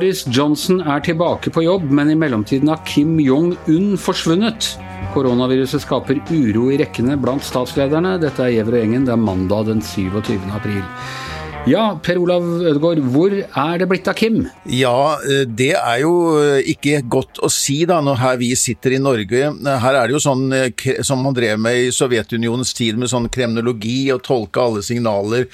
Boris Johnson er tilbake på jobb, men i mellomtiden har Kim Jong-un forsvunnet. Koronaviruset skaper uro i rekkene blant statslederne. Dette er Gjever og gjengen. Det er mandag den 27. april. Ja, Per Olav Ødegaard, hvor er det blitt av Kim? Ja, eh, det er jo eh, ikke godt å si da, når her vi sitter i Norge. Her er det jo sånn eh, som man drev med i Sovjetunionens tid, med sånn kremnologi og tolke alle signaler.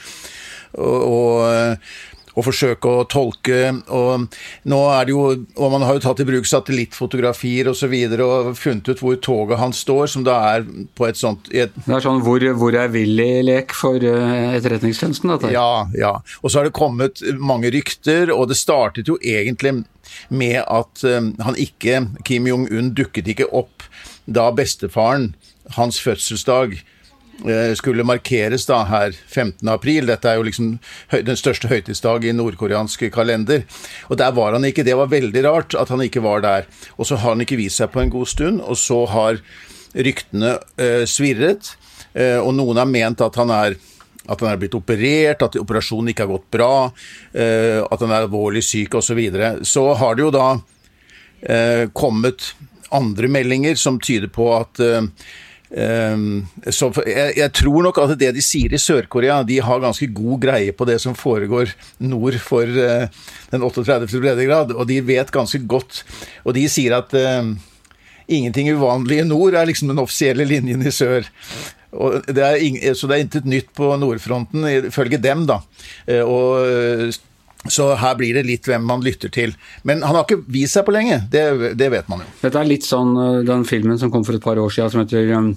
Og, og og forsøke å tolke. Og nå er det jo, og man har jo tatt i bruk satellittfotografier osv. Og, så videre, og funnet ut hvor toget hans står, som da er på et sånt et, Det er sånn hvor, hvor er Willy-lek for uh, Etterretningstjenesten, dette? Ja, ja. Og så har det kommet mange rykter, og det startet jo egentlig med at um, han ikke, Kim Jong-un, dukket ikke opp da bestefaren, hans fødselsdag, Eh, skulle markeres da her 15. april. Dette er jo liksom den største høytidsdag i nordkoreansk kalender. Og der var han ikke. Det var veldig rart at han ikke var der. Og så har han ikke vist seg på en god stund, og så har ryktene eh, svirret. Eh, og noen har ment at han er at han er blitt operert, at operasjonen ikke har gått bra, eh, at han er alvorlig syk osv. Så, videre. så har det jo da eh, kommet andre meldinger som tyder på at eh, Um, så jeg, tror nok at det de sier i Sør-Korea, de har ganske god greie på det som foregår nord for uh, den 38. breddegrad, og de vet ganske godt Og de sier at uh, ingenting uvanlig i nord er liksom den offisielle linjen i sør. Det er, så det er intet nytt på nordfronten, ifølge dem, da. Uh, og så her blir det litt hvem man lytter til. Men han har ikke vist seg på lenge, det, det, vet man jo. Dette er litt sånn eh, den filmen som kom for et par år siden som heter um,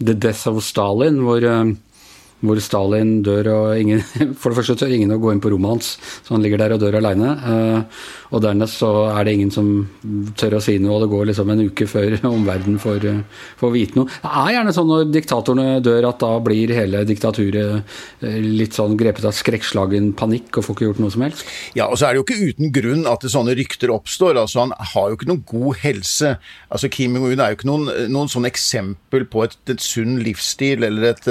The Death of Stalin, hvor um, hvor Stalin dør og ingen For det første tør ingen å gå inn på rommet hans, så han ligger der og dør aleine. Eh, og dernest så er det ingen som tør å si noe, og det går liksom en uke før omverdenen får, eh, får vite noe. Det er gjerne sånn når diktatorene dør at da blir hele diktaturet eh, litt sånn grepet av skrekkslagen panikk og får ikke gjort noe som helst. Ja, og så er det jo ikke uten grunn at sånne rykter oppstår. altså Han har jo ikke noen god helse. altså Kim Jong-un er jo ikke noen, noen sånn eksempel på et, et sunn livsstil eller et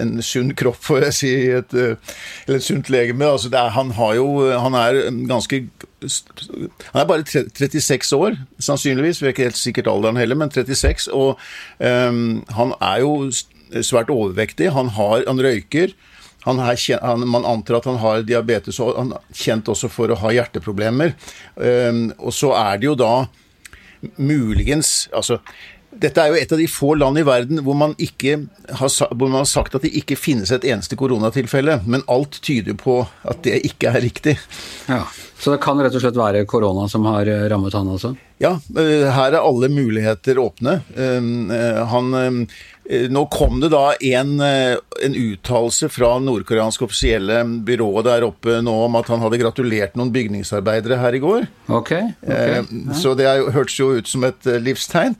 en sunn kropp, får jeg si, et, eh, eller et sunt legeme. Altså er, han, jo, han er ganske Han er bare 36 år, sannsynligvis. Vi er ikke helt sikkert alderen heller, men 36. Og um, han er jo svært overvektig. Han, har, han røyker. Han er, han, man antar at han har diabetes, og han er kjent også for å ha hjerteproblemer. Um, og så er det jo da muligens altså dette er jo et av de få land i verden hvor man, har, hvor man, har, sagt at det ikke finnes et eneste koronatilfelle, men alt tyder på at det ikke er riktig. Ja, Så det kan rett og slett være korona som har eh, rammet han også? Ja, eh, her er alle muligheter åpne. Eh, han nå kom det da en, eh, en uttalelse fra nordkoreanske offisielle byrået der oppe nå om at han hadde gratulert noen bygningsarbeidere her i går. Ok. okay, eh. Så det hørtes jo ut som et livstegn.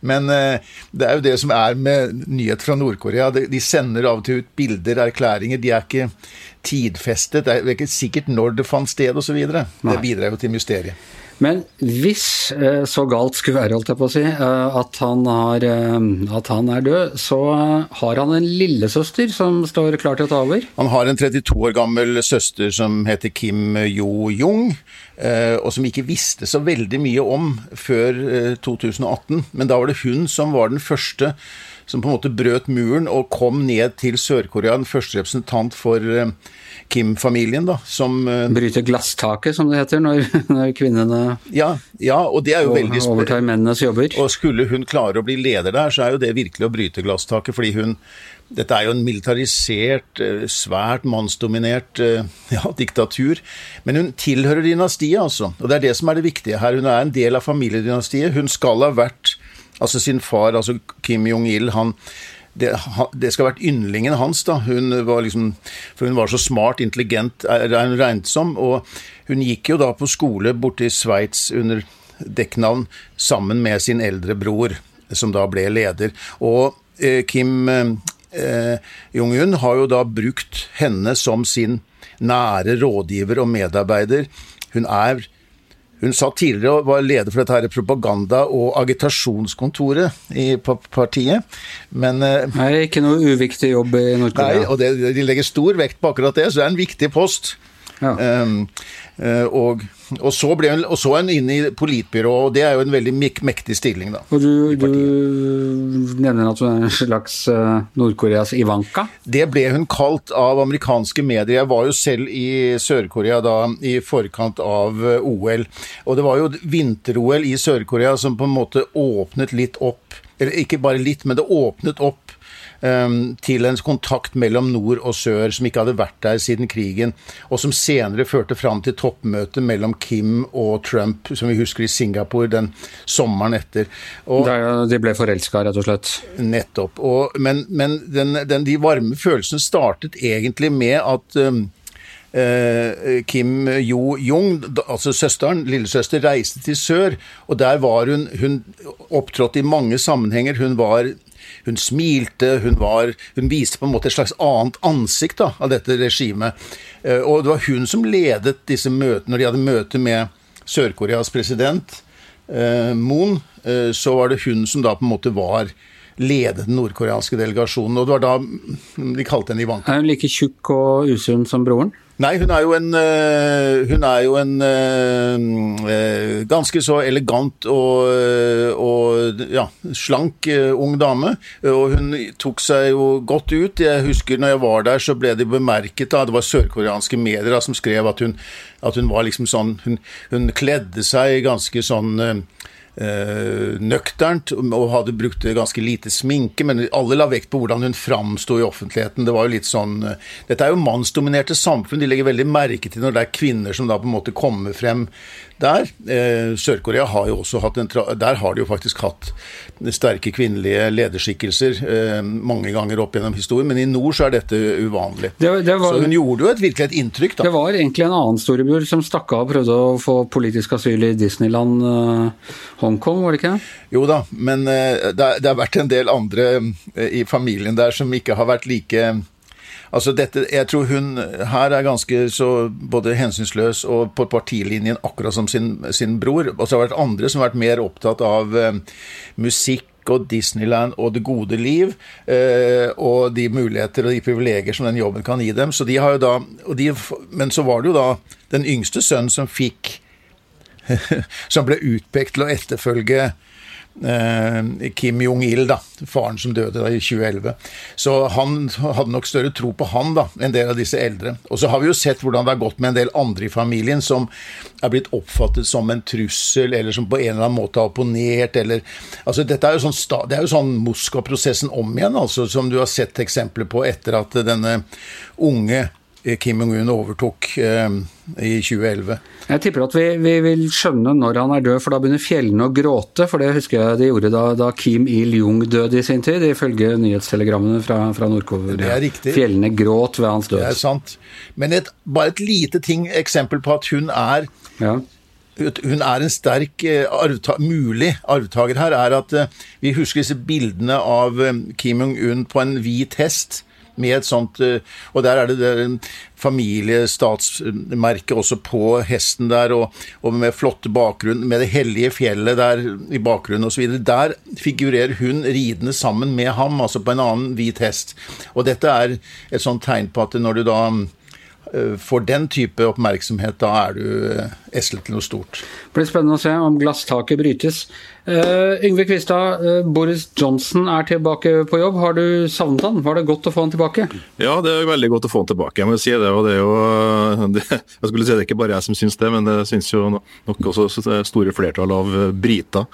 Men det er jo det som er med nyhet fra Nord-Korea. De sender av og til ut bilder, erklæringer. De er ikke tidfestet. Det er ikke sikkert når det fant sted osv. Det bidrar jo til mysteriet. Men hvis eh, så galt skulle være, holdt jeg på å si, eh, at han, har, eh, at han er død, så har han en lillesøster som står klar til å ta over? Han har en 32 år gammel søster som heter Kim Jo-jung, og som ikke visste så veldig mye om før 2018. Men da var det hun som var den første som på en måte brøt muren og kom ned til Sør-Korea, den første representant for Kim-familien, da, som uh, Bryter glasstaket, som det heter, når, når kvinnene ja, ja, og det er jo veldig overtar mennenes jobber. Og skulle hun klare å bli leder der, så er jo det virkelig å bryte glasstaket, fordi hun dette er jo en militarisert, eh, svært mannsdominert eh, ja, diktatur. Men hun tilhører dynastiet, altså. Og det er det som er det viktige her. Hun er en del av familiedynastiet. Hun skal ha vært Altså sin far, altså Kim Jong-il, han det, det, skal ha vært yndlingen hans. da, hun var liksom, For hun var så smart, intelligent, regnet som. Og hun gikk jo da på skole borte i Sveits under dekknavn sammen med sin eldre bror, som da ble leder. Og eh, Kim eh, Jong-un har jo da brukt henne som sin nære rådgiver og medarbeider. Hun er hun satt tidligere og var leder for dette her propaganda- og agitasjonskontoret i partiet, men eh, Nei, ikke noe uviktig jobb i Nord-Korea. Nei, og det, de legger stor vekt på akkurat det, så det er en viktig post. Ja. Um, uh, og, og, så ble hun, og så er hun inne i politbyrået, og det er jo en veldig mektig stilling, da. Og du, du nevner at hun er en slags uh, Nord-Koreas Ivanka? Det ble hun kalt av amerikanske medier. Jeg var jo selv i Sør-Korea da i forkant av uh, OL, og det var jo vinter-OL i Sør-Korea som på en måte åpnet litt opp eller ikke bare litt, men det åpnet opp Ehm, til en kontakt mellom nord og sør som ikke hadde vært der siden krigen, og som senere førte fram til toppmøtet mellom Kim og Trump, som vi husker i Singapore den sommeren etter. Og, Der de ble forelska, rett og slett? Nettopp. Og, men, men den, den, de varme følelsene startet egentlig med at um, Eh, Kim Jo-jung, altså søsteren, lillesøster, reiste til sør. Og der var hun Hun opptrådte i mange sammenhenger. Hun var hun smilte, hun, var, hun viste på en måte et slags annet ansikt da, av dette regimet. Eh, og det var hun som ledet disse møtene. Når de hadde møte med Sør-Koreas president, eh, Moon, eh, så var det hun som da på en måte var ledet den nordkoreanske delegasjonen. Og det var da de kalte henne Ivanka. Er hun like tjukk og usunn som broren? Nei, hun er jo en, eh, hun er jo en eh, eh, ganske så elegant og, og ja, slank ung dame. Og hun tok seg jo godt ut. Jeg husker når jeg var der, så ble det bemerket da, Det var sørkoreanske medier da, som skrev at hun, at hun var liksom sånn Hun, hun kledde seg ganske sånn nøkternt og hadde brukt ganske lite sminke, men alle la vekt på hvordan hun framsto i offentligheten. Det var jo litt sånn eh, Dette er jo mannsdominerte samfunn. De legger veldig merke til når det er kvinner som da på en måte kommer frem der. Eh, Sør-Korea har jo også hatt en Der har de jo faktisk hatt sterke kvinnelige lederskikkelser eh, mange ganger opp gjennom historien, men i nord så er dette uvanlig. Det, det var, så hun gjorde jo et, virkelig et inntrykk, da. Det var egentlig en annen storebror som stakk av og prøvde å få politisk asyl i Disneyland uh, Hongkong, var det ikke? Jo da, men uh, det, har vært en del andre uh, i familien der som ikke har vært like Altså dette, Jeg tror hun her er ganske så både hensynsløs og på partilinjen, akkurat som sin, sin bror. Og så har det vært andre som har vært mer opptatt av eh, musikk og Disneyland og det gode liv, eh, og de muligheter og de privilegier som den jobben kan gi dem. Så de har jo da, de, men så var det jo da den yngste sønnen som fikk Som ble utpekt til å etterfølge Eh, Kim Jong-il, da, faren som døde da i 2011. Så han hadde nok større tro på han da, enn del av disse eldre. Og så har vi jo sett hvordan det har gått med en del andre i familien som er blitt oppfattet som en trussel, eller som på en eller annen måte har opponert, eller altså dette er jo sånn, Det er jo sånn Moskva-prosessen om igjen, altså, som du har sett eksempler på etter at denne unge Kim Jong-un overtok eh, i 2011. Jeg tipper at vi, vi, vil skjønne når han er død, for da begynner fjellene å gråte. For det husker jeg de gjorde da, da Kim Il-jung døde i sin tid, ifølge nyhetstelegrammene fra, fra Nord-Korea. Fjellene gråt ved hans død. Det er sant. Men et, bare et lite ting, eksempel på at hun er ja hun er en sterk eh, arvta mulig arvtaker her, er at eh, vi husker disse bildene av eh, Kim Jong-un på en hvit hest med et sånt eh, Og der er det, det familiestatsmerke også på hesten der, og, og, med flotte bakgrunn, med det hellige fjellet der i bakgrunnen osv. Der figurerer hun ridende sammen med ham, altså på en annen hvit hest. Og dette er et sånt tegn på at når du da eh, får den type oppmerksomhet, da er du eh, eslet til noe stort. Det blir spennende å se om glasstaket brytes. Uh, Yngve Kvistad, uh, Boris Johnson er tilbake på jobb. Har du savnet han? Var det godt å få han tilbake? Ja, det er veldig godt å få han tilbake. Jeg må si det, og det er jo, eh, det, jeg skulle si det er ikke bare jeg som syns det, men det syns jo nok også store flertall av briter.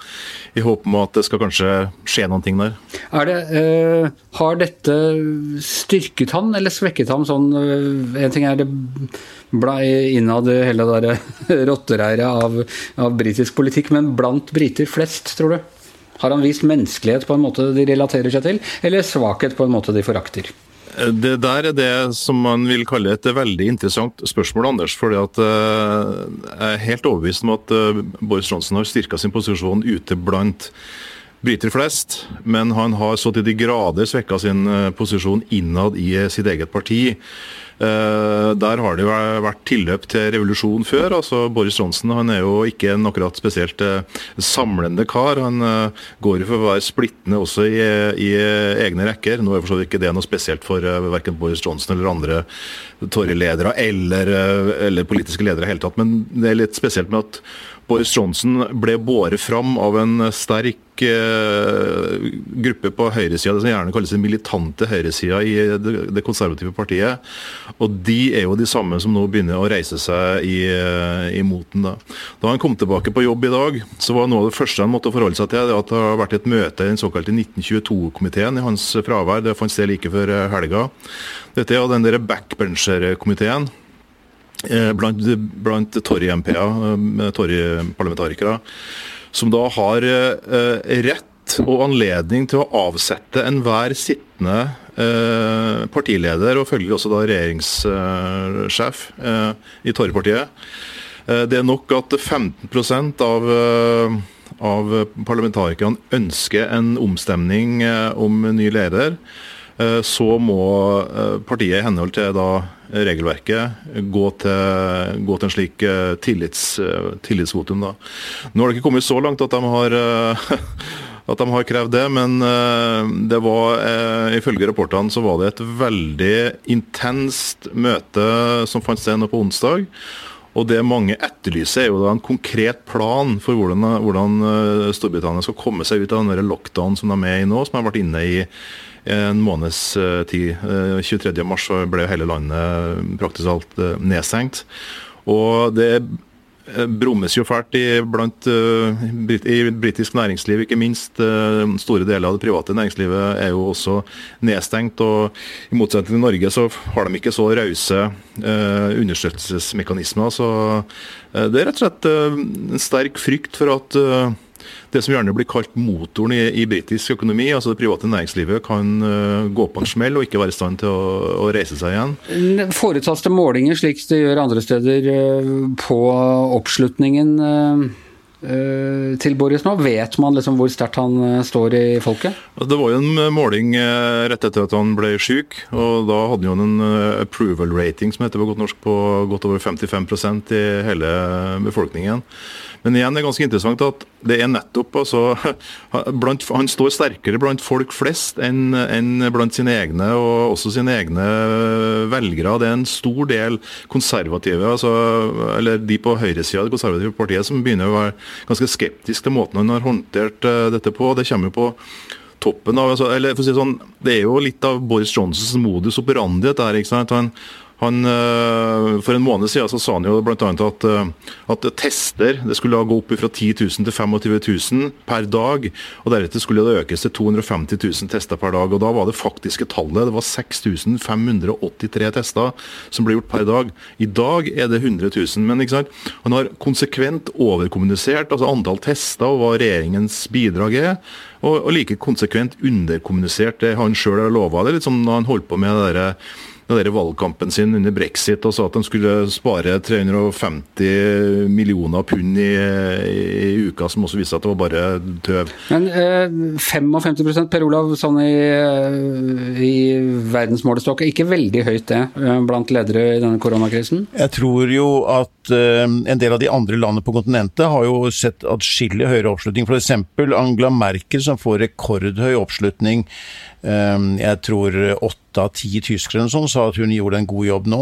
I håp om at det skal kanskje skje noen ting der. Det, uh, har dette styrket han eller svekket han sånn En ting er det innad i hele det rottereiret av, av britisk politikk, men blant briter flest, tror du? Har han vist menneskelighet på en måte de relaterer seg til, eller svakhet på en måte de forakter? Det der er det som man vil kalle et veldig interessant spørsmål, Anders. fordi at eh, Jeg er helt overbevist om at eh, Boris Johnson har styrka sin posisjon ute blant briter flest, men han har så til de grader svekka sin eh, posisjon innad i sitt eget parti. Eh, der har det jo vært tilløp til revolusjon før. altså Boris Johnson han er jo ikke en akkurat spesielt eh, samlende kar. Han eh, går jo for å være splittende også i, i egne rekker. Nå er for ikke det noe spesielt for verken Boris Johnson eller andre Tory-ledere eller, eller, politiske ledere i hele tatt. Men det er litt spesielt med at Boris Johnson ble båret fram av en sterk eh, gruppe på høyresida, det som gjerne kalles den militante høyresida i det, konservative partiet. Og de er jo de samme som nå begynner å reise seg i, eh, i moten. Da. da han kom tilbake på jobb i dag, så var noe av det første han måtte forholde seg til, at det har vært et møte i den såkalte 1922-komiteen i hans fravær. Det fant sted like før eh, helga. Dette er jo den backbencher-komiteen Eh, blant, blant Torry-MP-er, eh, Torry-parlamentarikere, som da har eh, rett og anledning til å avsette enhver sittende partileder, og følgelig også da regjeringssjef i Torry-partiet. Det er nok at 15 av av parlamentarikerne ønsker en omstemning om ny leder. Eh, så må eh, partiet i henhold til da regelverket gå til, gå til en slik eh, tillits, tillitsvotum. Da. Nå har det ikke kommet så langt at de har at de har krevd det, men det var, ifølge rapportene så var det et veldig intenst møte som fant sted nå på onsdag. Og Det mange etterlyser, er jo da en konkret plan for hvordan, hvordan Storbritannia skal komme seg ut av den lockdown som de er i nå, som har vært inne i en måneds eh, tid. 23.3 eh, ble hele landet praktisk alt eh, nedstengt. Og det brummes jo fælt i, blant, i britisk næringsliv, ikke minst. Store deler av det private næringslivet er jo også nedstengt. og I motsetning til Norge så har de ikke så rause understøttelsesmekanismer. Så det er rett og slett en sterk frykt for at det som gjerne blir kalt motoren i, i britisk økonomi, altså det private næringslivet, kan uh, gå på en smell og ikke være i stand til å, å reise seg igjen. Foretas det målinger, slik det gjør andre steder, uh, på oppslutningen? Uh til Boris nå? Vet man liksom hvor sterkt han står i folket? Det var jo en måling rett etter at han ble syk. og Da hadde han en approval rating som heter på godt norsk på godt over 55% i hele befolkningen. Men igjen det er ganske interessant at det er nettopp altså, blant, Han står sterkere blant folk flest enn, enn blant sine egne, og også sine egne velgere. Det er en stor del konservative, altså, eller de på høyresida av det konservative partiet, som begynner å være ganske skeptiske til måten han har håndtert uh, dette på. Det kommer jo på toppen av altså, eller for å si sånn, Det er jo litt av Boris Johnsons modus operandi. dette her, ikke sant? Han, han, eh, for en måned siden så sa han jo bl.a. At, eh, at tester det skulle gå opp fra 10 000 til 25 000 per dag. og Deretter skulle det økes til 250 000 tester per dag. og Da var det faktiske tallet det var 6583 tester som ble gjort per dag. I dag er det 100 000. Men ikke sant? han har konsekvent overkommunisert altså antall tester og hva regjeringens bidrag er. Og, og like konsekvent underkommunisert det han sjøl har lova. Det litt som når han holdt på med det der, den valgkampen sin under brexit og sa at de skulle spare 350 millioner pund i, i, uka, som også viste at det var bare tøv. Men eh, 55% Per Olav, sånn i, i verdensmålestokk, er ikke veldig høyt det eh, blant ledere i denne koronakrisen? Jeg tror jo at eh, en del av de andre landene på kontinentet har jo sett atskillig høyere oppslutning. F.eks. Angela Merkel som får rekordhøy oppslutning jeg tror åtte av ti tyskere sånn sa at hun gjorde en god jobb nå.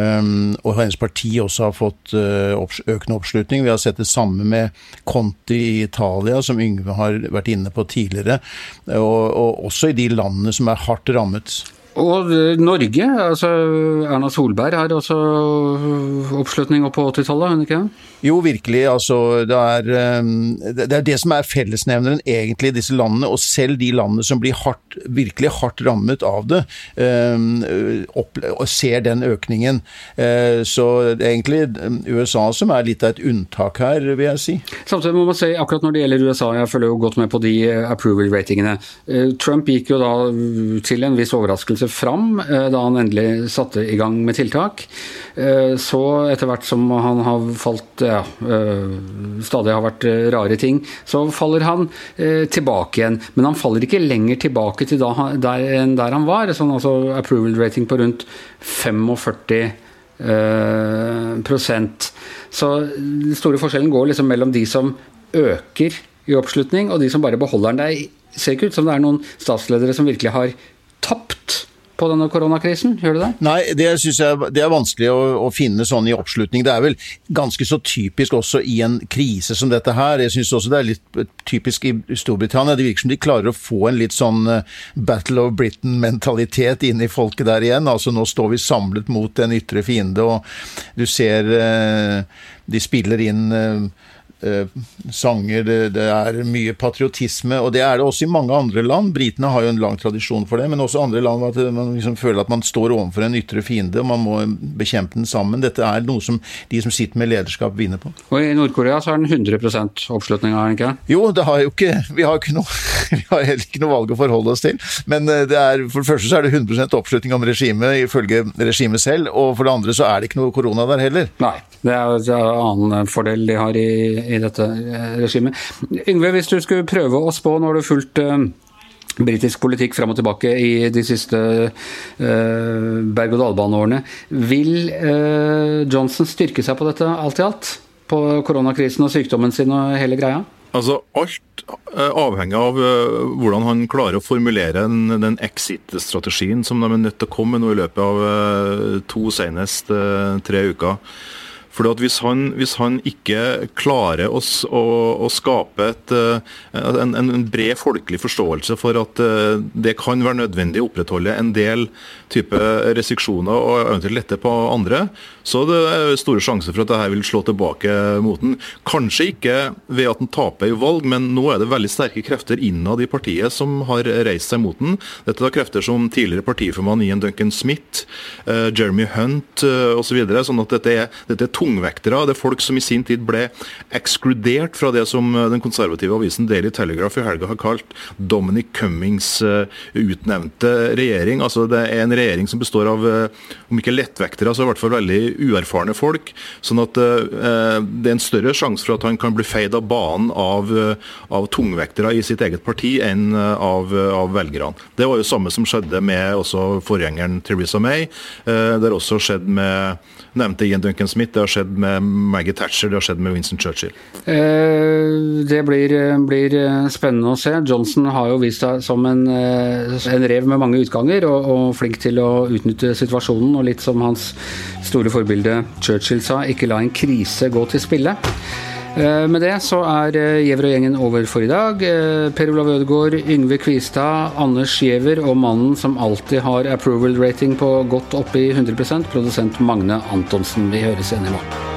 Ehm, og hennes parti også har fått eh, økende oppslutning. Vi har sett det samme med Conti i Italia, som Yngve har vært inne på tidligere. Og, og også i de landene som er hardt rammet. Og Norge, altså Erna Solberg har også oppslutning opp på 80-tallet, hun ikke? Jo, virkelig. Altså, det er, ehm, det er det som er fellesnevneren egentlig i disse landene, og selv de landene som blir hardt, virkelig hardt rammet av det, opp, og ser den økningen. Eh, så det er egentlig USA som er litt av et unntak her, vil jeg si. Samtidig må man si, akkurat når det gjelder USA, jeg følger jo godt med på de approval-ratingene. Eh, Trump gikk jo da til en viss overraskelse fram da han endelig satte i gang med tiltak. Så etter hvert som han har falt ja, Stadig har vært rare ting, så faller han tilbake igjen. Men han faller ikke lenger tilbake til da, der, enn der han var. Sånn, altså approval rating på rundt 45 prosent. Så den store forskjellen går liksom mellom de som øker i oppslutning, og de som bare beholder den. Det ser ikke ut som det er noen statsledere som virkelig har tapt på denne koronakrisen, gjør du det? Nei, det syns jeg det er vanskelig å, å, finne sånn i oppslutning. Det er vel ganske så typisk også i en krise som dette her. Jeg syns også det er litt typisk i Storbritannia. Det virker som de klarer å få en litt sånn uh, Battle of Britain-mentalitet inn i folket der igjen. Altså nå står vi samlet mot en ytre fiende, og du ser uh, de spiller inn Eh, sanger, det, det, er mye patriotisme, og det er det også i mange andre land. Britene har jo en lang tradisjon for det, men også andre land at man liksom føler at man står overfor en ytre fiende, og man må bekjempe den sammen. Dette er noe som de som sitter med lederskap, vinner på. Og I Nord-Korea så er den 100 oppslutning, har den ikke? Jo, det har jo ikke, vi har ikke noe vi har heller ikke noe valg å forholde oss til. Men eh, det er, for det første så er det 100% oppslutning om regimet, ifølge regimet selv, og for det andre så er det ikke noe korona der heller. Nei, det er en annen fordel de har i i dette eh, regimet. Yngve, hvis du skulle prøve å spå, nå har du fulgt uh, britisk politikk fram og tilbake i de siste uh, berg-og-dal-baneårene. Vil Johnson styrke seg på dette alt i alt? På koronakrisen og sykdommen sin og hele greia? Altså, Alt avhenger av hvordan han klarer å formulere den, den exit-strategien som de er nødt til å komme med nå i løpet av to, senest tre uker. For hvis han, hvis han, ikke klarer å, å, å skape et, eh, en, en, bred folkelig forståelse for at eh, det kan være nødvendig å opprettholde en del type restriksjoner og eventuelt lette på andre, så det er store sjanser for at dette vil slå tilbake mot den. Kanskje ikke ved at den taper i valg, men nå er det veldig sterke krefter innad i partiet som har reist seg mot den. Dette er krefter som tidligere partiformann Ian Duncan Smith, Jeremy Hunt osv. Så videre, sånn at dette er, dette er tungvektere. Det er folk som i sin tid ble ekskludert fra det som eh, den konservative avisen Daily Telegraph i helga har kalt Dominic Cummings uh, utnevnte regjering. Altså Det er en regjering som består av, om ikke lettvektere, så i hvert fall veldig uerfarne folk. Sånn at det er en større sjanse for at han kan bli feid av banen av, av tungvektere i sitt eget parti enn av, av velgerne. Det var jo samme som skjedde med også forgjengeren Theresa May. Det har også skjedd med nevnte Ian Duncan Smith, det har skjedd med Maggie Thatcher, det har skjedd med Winston Churchill. Uh, det blir, blir, spennende å se. Johnson har jo vist seg som en, en rev med mange utganger, og, og flink til å utnytte situasjonen. og litt som hans store forbilde Churchill sa, ikke la en krise gå til spille. Eh, med det så er Gjever og gjengen over for i dag. Eh, per Olav Ødegaard, Yngve Kvistad, Anders Gjever og mannen som alltid har approval rating på godt oppi 100% produsent Magne Antonsen. Vi høres igjen i morgen.